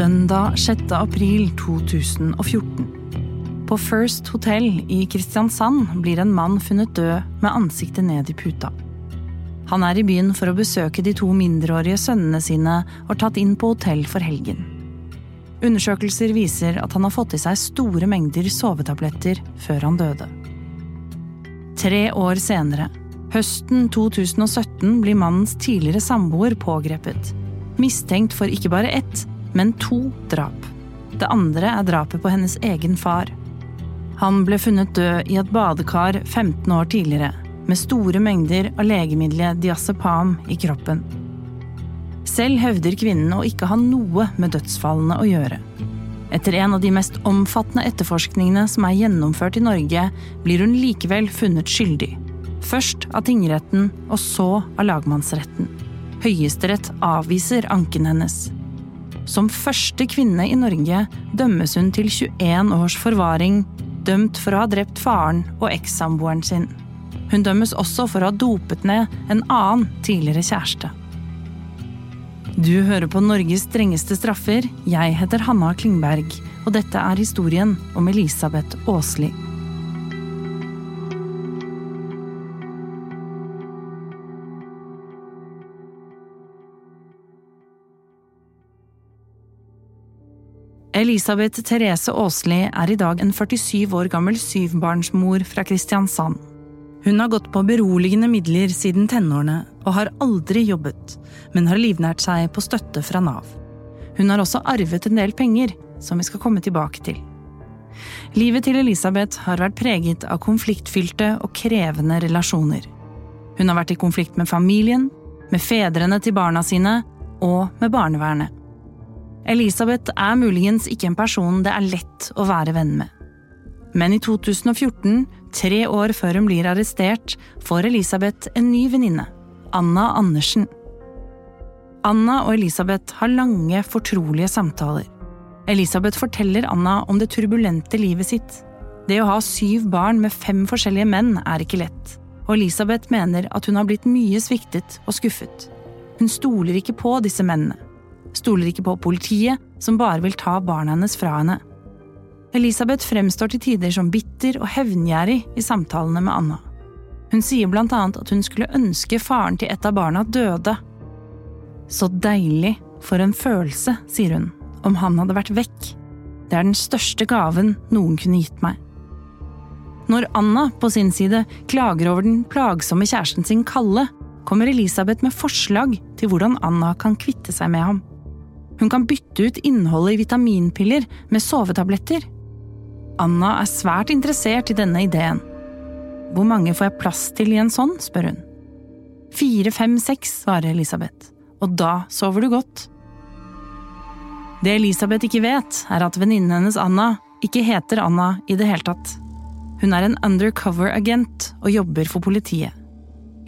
Søndag 6. april 2014. På First Hotel i Kristiansand blir en mann funnet død med ansiktet ned i puta. Han er i byen for å besøke de to mindreårige sønnene sine og tatt inn på hotell for helgen. Undersøkelser viser at han har fått i seg store mengder sovetabletter før han døde. Tre år senere, høsten 2017, blir mannens tidligere samboer pågrepet. Mistenkt for ikke bare ett, men to drap. Det andre er drapet på hennes egen far. Han ble funnet død i et badekar 15 år tidligere, med store mengder av legemiddelet diazepam i kroppen. Selv hevder kvinnen å ikke ha noe med dødsfallene å gjøre. Etter en av de mest omfattende etterforskningene som er gjennomført i Norge, blir hun likevel funnet skyldig. Først av tingretten, og så av lagmannsretten. Høyesterett avviser anken hennes. Som første kvinne i Norge dømmes hun til 21 års forvaring, dømt for å ha drept faren og ekssamboeren sin. Hun dømmes også for å ha dopet ned en annen tidligere kjæreste. Du hører på Norges strengeste straffer. Jeg heter Hanna Klingberg, og dette er historien om Elisabeth Aasli. Elisabeth Therese Aasli er i dag en 47 år gammel syvbarnsmor fra Kristiansand. Hun har gått på beroligende midler siden tenårene og har aldri jobbet, men har livnært seg på støtte fra Nav. Hun har også arvet en del penger, som vi skal komme tilbake til. Livet til Elisabeth har vært preget av konfliktfylte og krevende relasjoner. Hun har vært i konflikt med familien, med fedrene til barna sine og med barnevernet. Elisabeth er muligens ikke en person det er lett å være venn med. Men i 2014, tre år før hun blir arrestert, får Elisabeth en ny venninne, Anna Andersen. Anna og Elisabeth har lange, fortrolige samtaler. Elisabeth forteller Anna om det turbulente livet sitt. Det å ha syv barn med fem forskjellige menn er ikke lett, og Elisabeth mener at hun har blitt mye sviktet og skuffet. Hun stoler ikke på disse mennene stoler ikke på politiet, som bare vil ta barna hennes fra henne. Elisabeth fremstår til tider som bitter og hevngjerrig i samtalene med Anna. Hun sier blant annet at hun skulle ønske faren til et av barna døde. Så deilig, for en følelse, sier hun, om han hadde vært vekk. Det er den største gaven noen kunne gitt meg. Når Anna på sin side klager over den plagsomme kjæresten sin Kalle, kommer Elisabeth med forslag til hvordan Anna kan kvitte seg med ham. Hun kan bytte ut innholdet i vitaminpiller med sovetabletter. Anna er svært interessert i denne ideen. Hvor mange får jeg plass til i en sånn, spør hun. Fire, fem, seks, svarer Elisabeth. Og da sover du godt. Det Elisabeth ikke vet, er at venninnen hennes Anna ikke heter Anna i det hele tatt. Hun er en undercover-agent og jobber for politiet.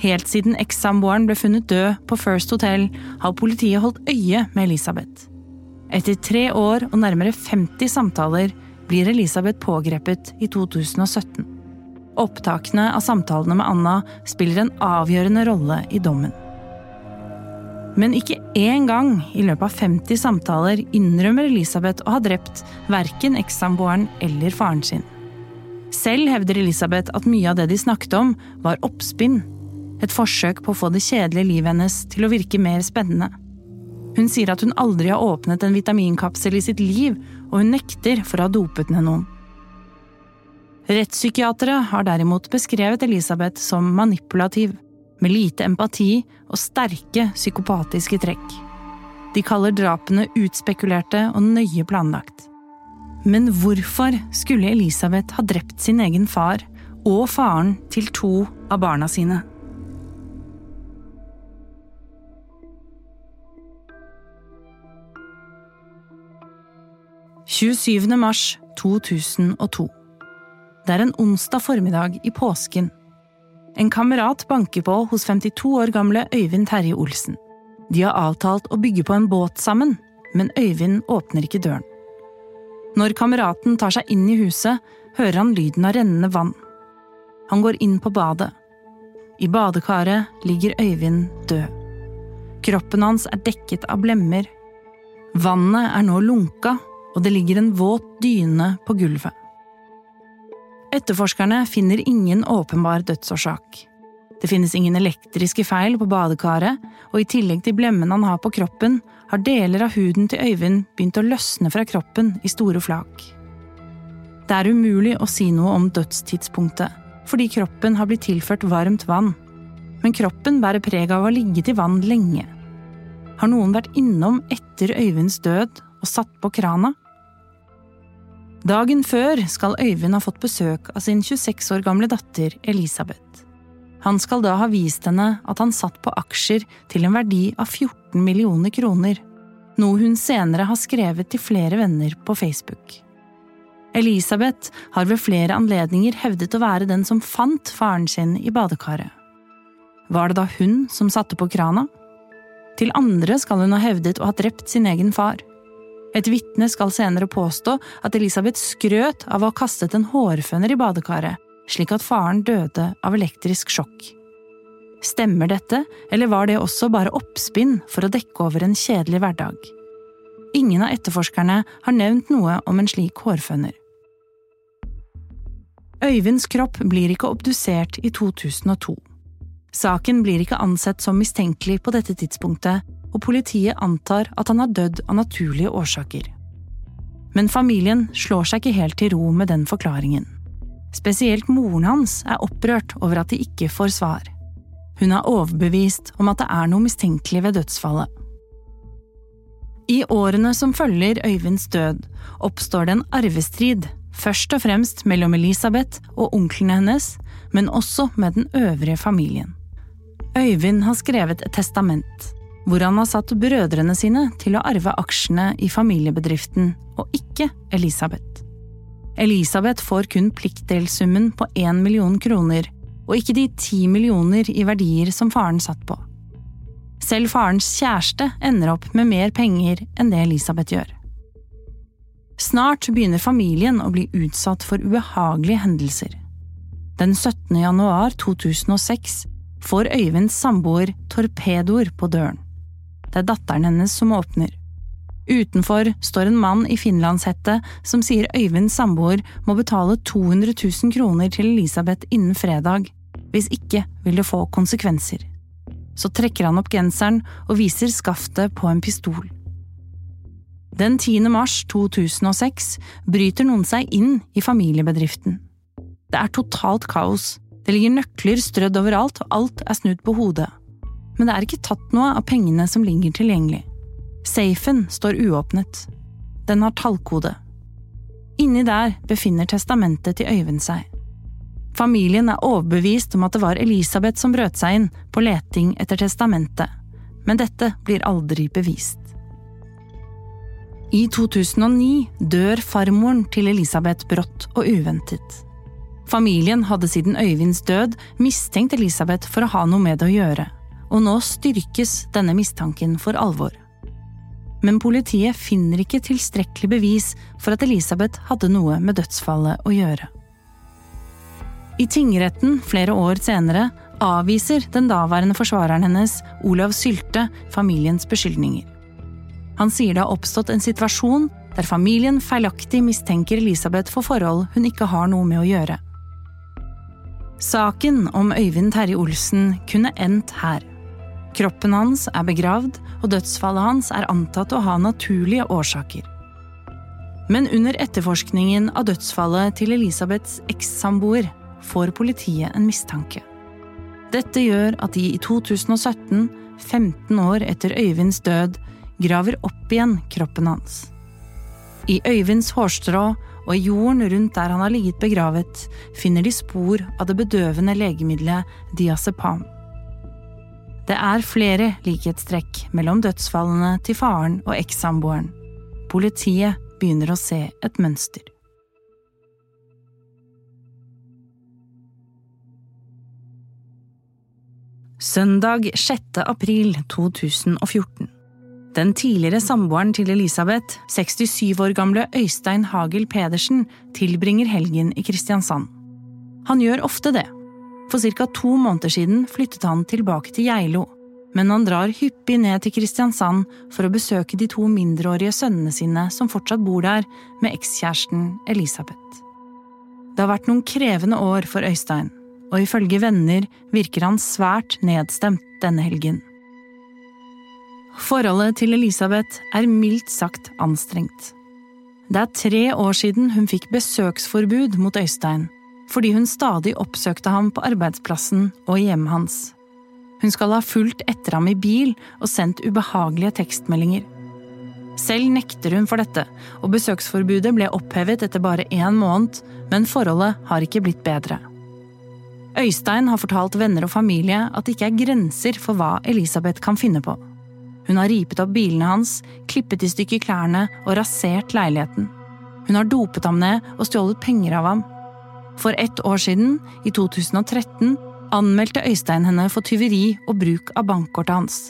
Helt siden ekssamboeren ble funnet død på First Hotel, har politiet holdt øye med Elisabeth. Etter tre år og nærmere 50 samtaler blir Elisabeth pågrepet i 2017. Opptakene av samtalene med Anna spiller en avgjørende rolle i dommen. Men ikke én gang i løpet av 50 samtaler innrømmer Elisabeth å ha drept verken ekssamboeren eller faren sin. Selv hevder Elisabeth at mye av det de snakket om, var oppspinn et forsøk på å få det kjedelige livet hennes til å virke mer spennende. Hun sier at hun aldri har åpnet en vitaminkapsel i sitt liv, og hun nekter for å ha dopet ned noen. Rettspsykiatere har derimot beskrevet Elisabeth som manipulativ, med lite empati og sterke psykopatiske trekk. De kaller drapene utspekulerte og nøye planlagt. Men hvorfor skulle Elisabeth ha drept sin egen far og faren til to av barna sine? 27. mars 2002. Det er en onsdag formiddag i påsken. En kamerat banker på hos 52 år gamle Øyvind Terje Olsen. De har avtalt å bygge på en båt sammen, men Øyvind åpner ikke døren. Når kameraten tar seg inn i huset, hører han lyden av rennende vann. Han går inn på badet. I badekaret ligger Øyvind død. Kroppen hans er dekket av blemmer. Vannet er nå lunka, og det ligger en våt dyne på gulvet. Etterforskerne finner ingen åpenbar dødsårsak. Det finnes ingen elektriske feil på badekaret, og i tillegg til blemmen han har på kroppen, har deler av huden til Øyvind begynt å løsne fra kroppen i store flak. Det er umulig å si noe om dødstidspunktet, fordi kroppen har blitt tilført varmt vann. Men kroppen bærer preg av å ha ligget i vann lenge. Har noen vært innom etter Øyvinds død og satt på krana? Dagen før skal Øyvind ha fått besøk av sin 26 år gamle datter Elisabeth. Han skal da ha vist henne at han satt på aksjer til en verdi av 14 millioner kroner, noe hun senere har skrevet til flere venner på Facebook. Elisabeth har ved flere anledninger hevdet å være den som fant faren sin i badekaret. Var det da hun som satte på krana? Til andre skal hun ha hevdet å ha drept sin egen far. Et vitne skal senere påstå at Elisabeth skrøt av å ha kastet en hårføner i badekaret, slik at faren døde av elektrisk sjokk. Stemmer dette, eller var det også bare oppspinn for å dekke over en kjedelig hverdag? Ingen av etterforskerne har nevnt noe om en slik hårføner. Øyvinds kropp blir ikke obdusert i 2002. Saken blir ikke ansett som mistenkelig på dette tidspunktet, og politiet antar at han har dødd av naturlige årsaker. Men familien slår seg ikke helt til ro med den forklaringen. Spesielt moren hans er opprørt over at de ikke får svar. Hun er overbevist om at det er noe mistenkelig ved dødsfallet. I årene som følger Øyvinds død, oppstår det en arvestrid, først og fremst mellom Elisabeth og onklene hennes, men også med den øvrige familien. Øyvind har skrevet et testament, hvor han har satt brødrene sine til å arve aksjene i familiebedriften, og ikke Elisabeth. Elisabeth får kun pliktdelsummen på én million kroner, og ikke de ti millioner i verdier som faren satt på. Selv farens kjæreste ender opp med mer penger enn det Elisabeth gjør. Snart begynner familien å bli utsatt for ubehagelige hendelser. Den 17. januar 2006 får Øyvinds samboer torpedoer på døren. Det er datteren hennes som åpner. Utenfor står en mann i finlandshette som sier Øyvinds samboer må betale 200 000 kroner til Elisabeth innen fredag, hvis ikke vil det få konsekvenser. Så trekker han opp genseren og viser skaftet på en pistol. Den 10. mars 2006 bryter noen seg inn i familiebedriften. Det er totalt kaos, det ligger nøkler strødd overalt, og alt er snudd på hodet. Men det er ikke tatt noe av pengene som ligger tilgjengelig. Safen står uåpnet. Den har tallkode. Inni der befinner testamentet til Øyvind seg. Familien er overbevist om at det var Elisabeth som brøt seg inn på leting etter testamentet, men dette blir aldri bevist. I 2009 dør farmoren til Elisabeth brått og uventet. Familien hadde siden Øyvinds død mistenkt Elisabeth for å ha noe med det å gjøre, og nå styrkes denne mistanken for alvor men politiet finner ikke tilstrekkelig bevis for at Elisabeth hadde noe med dødsfallet å gjøre. I tingretten flere år senere avviser den daværende forsvareren hennes, Olav Sylte, familiens beskyldninger. Han sier det har oppstått en situasjon der familien feilaktig mistenker Elisabeth for forhold hun ikke har noe med å gjøre. Saken om Øyvind Terje Olsen kunne endt her. Kroppen hans er begravd, og dødsfallet hans er antatt å ha naturlige årsaker. Men under etterforskningen av dødsfallet til Elisabeths ekssamboer får politiet en mistanke. Dette gjør at de i 2017, 15 år etter Øyvinds død, graver opp igjen kroppen hans. I Øyvinds hårstrå og i jorden rundt der han har ligget begravet, finner de spor av det bedøvende legemiddelet diazepam. Det er flere likhetstrekk mellom dødsfallene til faren og ekssamboeren. Politiet begynner å se et mønster. Søndag 6. april 2014. Den tidligere samboeren til Elisabeth, 67 år gamle Øystein Hagel Pedersen, tilbringer helgen i Kristiansand. Han gjør ofte det. For ca. to måneder siden flyttet han tilbake til Geilo, men han drar hyppig ned til Kristiansand for å besøke de to mindreårige sønnene sine som fortsatt bor der, med ekskjæresten Elisabeth. Det har vært noen krevende år for Øystein, og ifølge venner virker han svært nedstemt denne helgen. Forholdet til Elisabeth er mildt sagt anstrengt. Det er tre år siden hun fikk besøksforbud mot Øystein, fordi hun stadig oppsøkte ham på arbeidsplassen og i hjemmet hans. Hun skal ha fulgt etter ham i bil og sendt ubehagelige tekstmeldinger. Selv nekter hun for dette, og besøksforbudet ble opphevet etter bare én måned, men forholdet har ikke blitt bedre. Øystein har fortalt venner og familie at det ikke er grenser for hva Elisabeth kan finne på. Hun har ripet opp bilene hans, klippet i stykker klærne og rasert leiligheten. Hun har dopet ham ned og stjålet penger av ham. For ett år siden, i 2013, anmeldte Øystein henne for tyveri og bruk av bankkortet hans.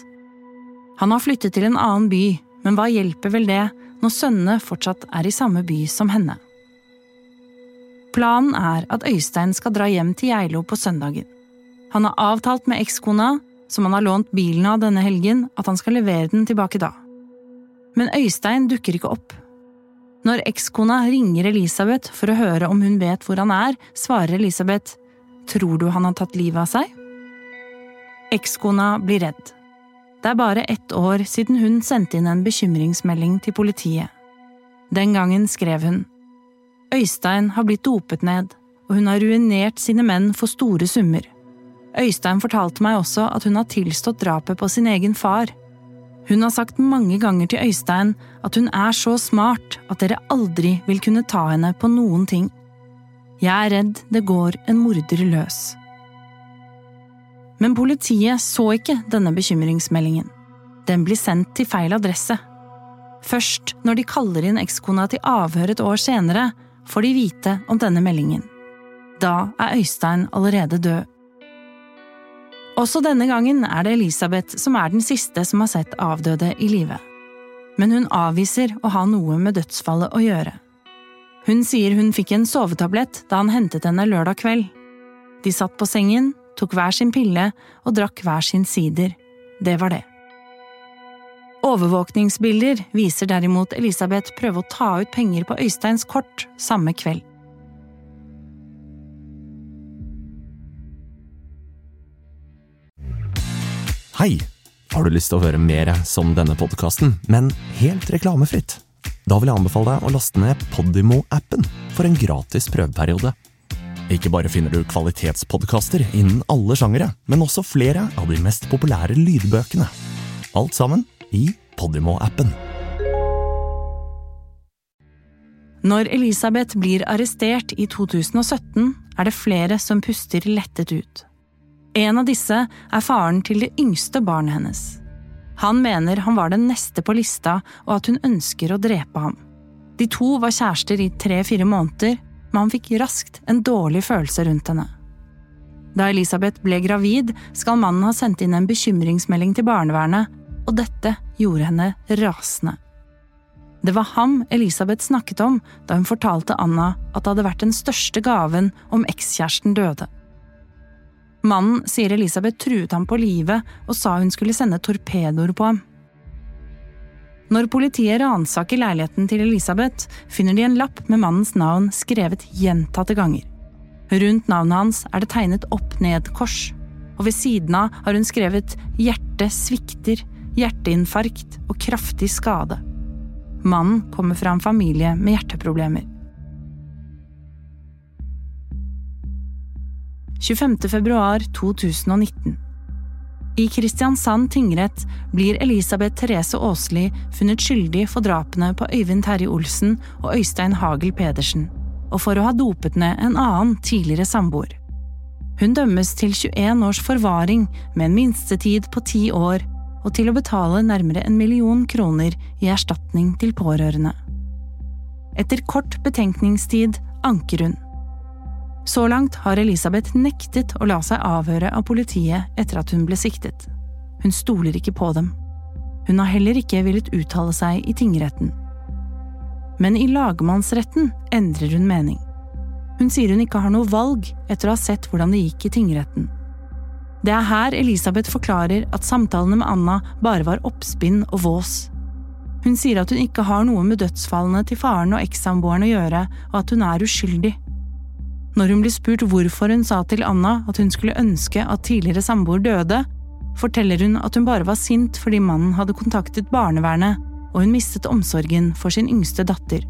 Han har flyttet til en annen by, men hva hjelper vel det når sønnene fortsatt er i samme by som henne? Planen er at Øystein skal dra hjem til Geilo på søndagen. Han har avtalt med ekskona som han har lånt bilen av denne helgen, at han skal levere den tilbake da. Men Øystein dukker ikke opp. Når ekskona ringer Elisabeth for å høre om hun vet hvor han er, svarer Elisabeth tror du han har tatt livet av seg? Ekskona blir redd. Det er bare ett år siden hun sendte inn en bekymringsmelding til politiet. Den gangen skrev hun Øystein har blitt dopet ned, og hun har ruinert sine menn for store summer. Øystein fortalte meg også at hun har tilstått drapet på sin egen far. Hun har sagt mange ganger til Øystein at hun er så smart at dere aldri vil kunne ta henne på noen ting. Jeg er redd det går en morder løs. Men politiet så ikke denne bekymringsmeldingen. Den blir sendt til feil adresse. Først når de kaller inn ekskona til avhør et år senere, får de vite om denne meldingen. Da er Øystein allerede død. Også denne gangen er det Elisabeth som er den siste som har sett avdøde i live. Men hun avviser å ha noe med dødsfallet å gjøre. Hun sier hun fikk en sovetablett da han hentet henne lørdag kveld. De satt på sengen, tok hver sin pille og drakk hver sin sider. Det var det. Overvåkningsbilder viser derimot Elisabeth prøve å ta ut penger på Øysteins kort samme kveld. Hei! Har du lyst til å høre mer som denne podkasten, men helt reklamefritt? Da vil jeg anbefale deg å laste ned Podimo-appen for en gratis prøveperiode. Ikke bare finner du kvalitetspodkaster innen alle sjangere, men også flere av de mest populære lydbøkene. Alt sammen i Podimo-appen. Når Elisabeth blir arrestert i 2017, er det flere som puster lettet ut. En av disse er faren til det yngste barnet hennes. Han mener han var den neste på lista, og at hun ønsker å drepe ham. De to var kjærester i tre–fire måneder, men han fikk raskt en dårlig følelse rundt henne. Da Elisabeth ble gravid, skal mannen ha sendt inn en bekymringsmelding til barnevernet, og dette gjorde henne rasende. Det var ham Elisabeth snakket om da hun fortalte Anna at det hadde vært den største gaven om ekskjæresten døde. Mannen sier Elisabeth truet ham på livet og sa hun skulle sende torpedoer på ham. Når politiet ransaker leiligheten til Elisabeth, finner de en lapp med mannens navn skrevet gjentatte ganger. Rundt navnet hans er det tegnet opp-ned-kors, og ved siden av har hun skrevet hjerte svikter, hjerteinfarkt og kraftig skade. Mannen kommer fra en familie med hjerteproblemer. 25. februar 2019. I Kristiansand tingrett blir Elisabeth Therese Aasli funnet skyldig for drapene på Øyvind Terje Olsen og Øystein Hagel Pedersen, og for å ha dopet ned en annen tidligere samboer. Hun dømmes til 21 års forvaring med en minstetid på ti år og til å betale nærmere en million kroner i erstatning til pårørende. Etter kort betenkningstid anker hun. Så langt har Elisabeth nektet å la seg avhøre av politiet etter at hun ble siktet. Hun stoler ikke på dem. Hun har heller ikke villet uttale seg i tingretten. Men i lagmannsretten endrer hun mening. Hun sier hun ikke har noe valg etter å ha sett hvordan det gikk i tingretten. Det er her Elisabeth forklarer at samtalene med Anna bare var oppspinn og vås. Hun sier at hun ikke har noe med dødsfallene til faren og ekssamboeren å gjøre, og at hun er uskyldig. Når hun blir spurt hvorfor hun sa til Anna at hun skulle ønske at tidligere samboer døde, forteller hun at hun bare var sint fordi mannen hadde kontaktet barnevernet, og hun mistet omsorgen for sin yngste datter.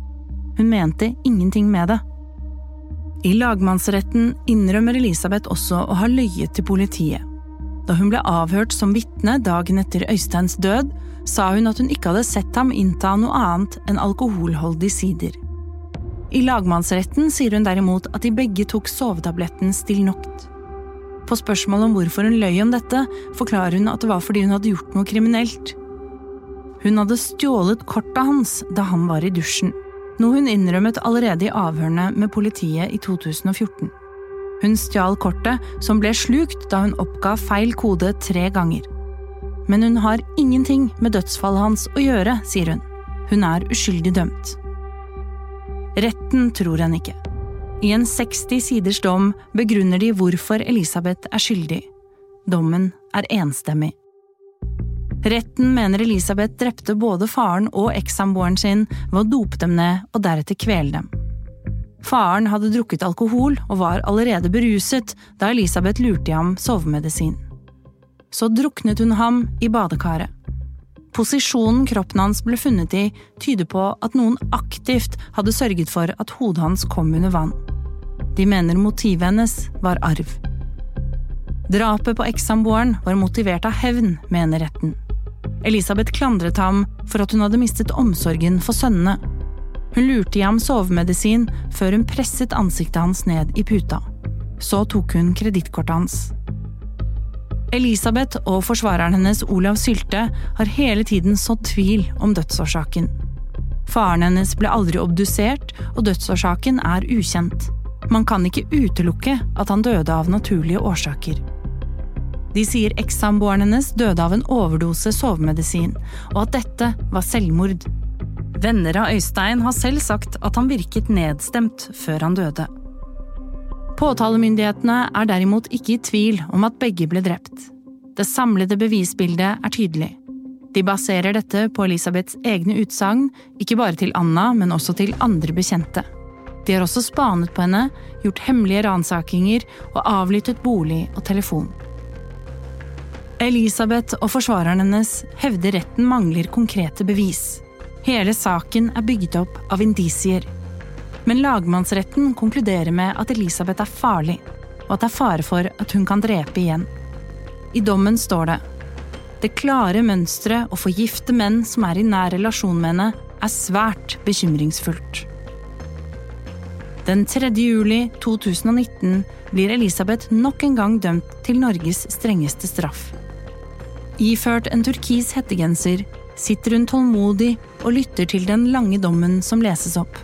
Hun mente ingenting med det. I lagmannsretten innrømmer Elisabeth også å ha løyet til politiet. Da hun ble avhørt som vitne dagen etter Øysteins død, sa hun at hun ikke hadde sett ham innta noe annet enn alkoholholdig sider. I lagmannsretten sier hun derimot at de begge tok sovetabletten Stilnoct. På spørsmål om hvorfor hun løy om dette, forklarer hun at det var fordi hun hadde gjort noe kriminelt. Hun hadde stjålet kortet hans da han var i dusjen, noe hun innrømmet allerede i avhørene med politiet i 2014. Hun stjal kortet, som ble slukt da hun oppga feil kode tre ganger. Men hun har ingenting med dødsfallet hans å gjøre, sier hun. Hun er uskyldig dømt. Retten tror henne ikke. I en 60 siders dom begrunner de hvorfor Elisabeth er skyldig. Dommen er enstemmig. Retten mener Elisabeth drepte både faren og ekssamboeren sin ved å dope dem ned og deretter kvele dem. Faren hadde drukket alkohol og var allerede beruset da Elisabeth lurte i ham sovemedisin. Så druknet hun ham i badekaret. Posisjonen kroppen hans ble funnet i, tyder på at noen aktivt hadde sørget for at hodet hans kom under vann. De mener motivet hennes var arv. Drapet på ekssamboeren var motivert av hevn, mener retten. Elisabeth klandret ham for at hun hadde mistet omsorgen for sønnene. Hun lurte i ham sovemedisin før hun presset ansiktet hans ned i puta. Så tok hun kredittkortet hans. Elisabeth og forsvareren hennes Olav Sylte har hele tiden sådd tvil om dødsårsaken. Faren hennes ble aldri obdusert, og dødsårsaken er ukjent. Man kan ikke utelukke at han døde av naturlige årsaker. De sier ekssamboeren hennes døde av en overdose sovemedisin, og at dette var selvmord. Venner av Øystein har selv sagt at han virket nedstemt før han døde. Påtalemyndighetene er derimot ikke i tvil om at begge ble drept. Det samlede bevisbildet er tydelig. De baserer dette på Elisabeths egne utsagn, ikke bare til Anna, men også til andre bekjente. De har også spanet på henne, gjort hemmelige ransakinger og avlyttet bolig og telefon. Elisabeth og forsvareren hennes hevder retten mangler konkrete bevis. Hele saken er bygget opp av indisier. Men lagmannsretten konkluderer med at Elisabeth er farlig, og at det er fare for at hun kan drepe igjen. I dommen står det det klare mønsteret å forgifte menn som er i nær relasjon med henne, er svært bekymringsfullt. Den 3. juli 2019 blir Elisabeth nok en gang dømt til Norges strengeste straff. Iført en turkis hettegenser sitter hun tålmodig og lytter til den lange dommen som leses opp.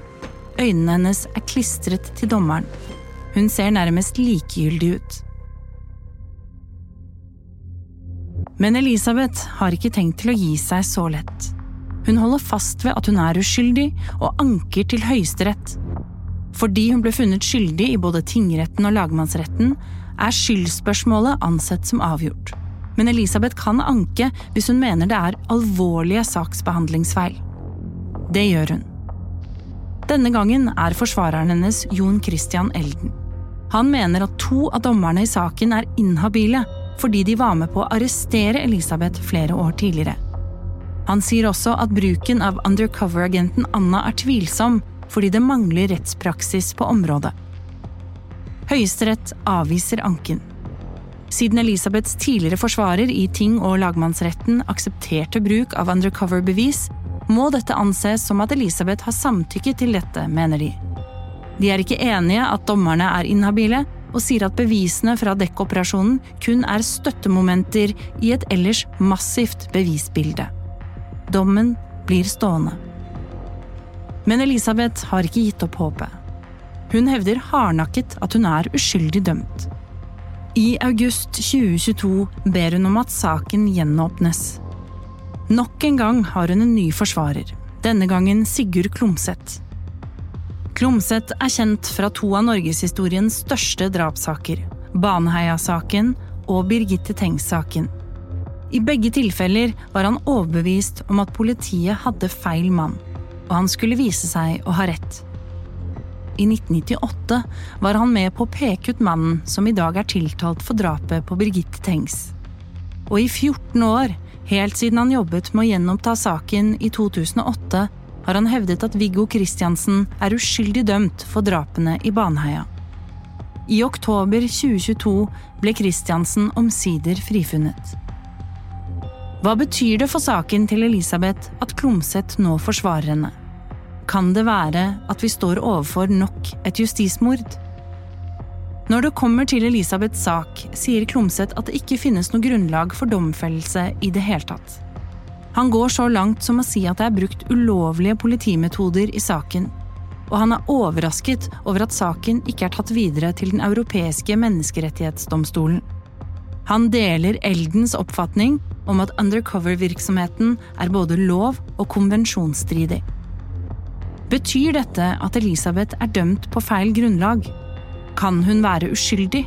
Øynene hennes er klistret til dommeren. Hun ser nærmest likegyldig ut. Men Elisabeth har ikke tenkt til å gi seg så lett. Hun holder fast ved at hun er uskyldig, og anker til Høyesterett. Fordi hun ble funnet skyldig i både tingretten og lagmannsretten, er skyldspørsmålet ansett som avgjort. Men Elisabeth kan anke hvis hun mener det er alvorlige saksbehandlingsfeil. Det gjør hun. Denne gangen er forsvareren hennes Jon Christian Elden. Han mener at to av dommerne i saken er inhabile fordi de var med på å arrestere Elisabeth flere år tidligere. Han sier også at bruken av undercover-agenten Anna er tvilsom fordi det mangler rettspraksis på området. Høyesterett avviser anken. Siden Elisabeths tidligere forsvarer i ting- og lagmannsretten aksepterte bruk av undercover-bevis, må dette anses som at Elisabeth har samtykket til dette, mener de. De er ikke enige at dommerne er inhabile, og sier at bevisene fra dekkoperasjonen kun er støttemomenter i et ellers massivt bevisbilde. Dommen blir stående. Men Elisabeth har ikke gitt opp håpet. Hun hevder hardnakket at hun er uskyldig dømt. I august 2022 ber hun om at saken gjenåpnes. Nok en gang har hun en ny forsvarer, denne gangen Sigurd Klomsæt. Klomsæt er kjent fra to av norgeshistoriens største drapssaker, Baneheia-saken og Birgitte Tengs-saken. I begge tilfeller var han overbevist om at politiet hadde feil mann, og han skulle vise seg å ha rett. I 1998 var han med på å peke ut mannen som i dag er tiltalt for drapet på Birgitte Tengs. Og i 14 år, helt siden han jobbet med å gjenoppta saken i 2008, har han hevdet at Viggo Kristiansen er uskyldig dømt for drapene i Baneheia. I oktober 2022 ble Kristiansen omsider frifunnet. Hva betyr det for saken til Elisabeth at Klomsæt nå forsvarer henne? Kan det være at vi står overfor nok et justismord? Når det kommer til Elisabeths sak, sier Klomsæt at det ikke finnes noe grunnlag for domfellelse i det hele tatt. Han går så langt som å si at det er brukt ulovlige politimetoder i saken, og han er overrasket over at saken ikke er tatt videre til Den europeiske menneskerettighetsdomstolen. Han deler Eldens oppfatning om at undercover-virksomheten er både lov og konvensjonsstridig. Betyr dette at Elisabeth er dømt på feil grunnlag? Kan hun være uskyldig?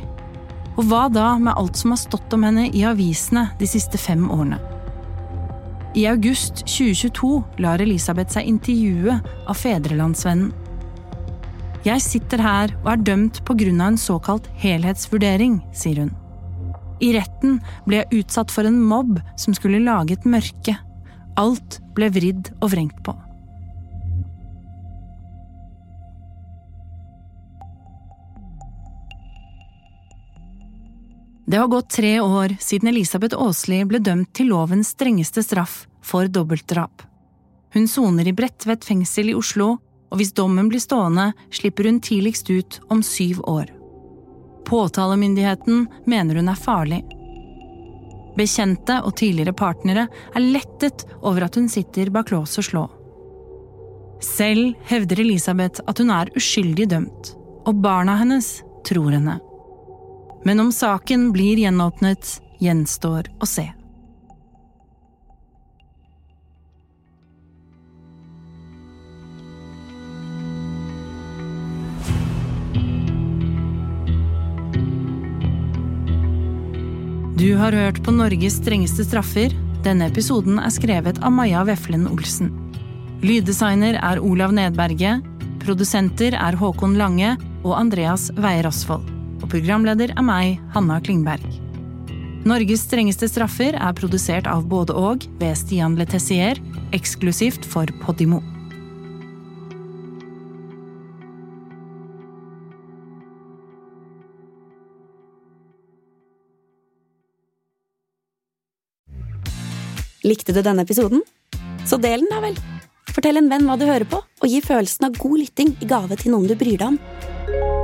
Og hva da med alt som har stått om henne i avisene de siste fem årene? I august 2022 lar Elisabeth seg intervjue av Fedrelandsvennen. Jeg sitter her og er dømt på grunn av en såkalt helhetsvurdering, sier hun. I retten ble jeg utsatt for en mobb som skulle lage et mørke. Alt ble vridd og vrengt på. Det har gått tre år siden Elisabeth Aasli ble dømt til lovens strengeste straff for dobbeltdrap. Hun soner i Bredtvet fengsel i Oslo, og hvis dommen blir stående, slipper hun tidligst ut om syv år. Påtalemyndigheten mener hun er farlig. Bekjente og tidligere partnere er lettet over at hun sitter bak lås og slå. Selv hevder Elisabeth at hun er uskyldig dømt, og barna hennes tror henne. Men om saken blir gjenåpnet, gjenstår å se. Du har hørt på Norges strengeste straffer. Denne episoden er skrevet av Maja Veflen Olsen. Lyddesigner er Olav Nedberget. Produsenter er Håkon Lange og Andreas Weier Osvold. Og programleder er meg, Hanna Klingberg. Norges strengeste straffer er produsert av både og ved Stian Letessier, eksklusivt for Podimo. Likte du denne episoden? Så del den, da vel! Fortell en venn hva du hører på, og gi følelsen av god lytting i gave til noen du bryr deg om.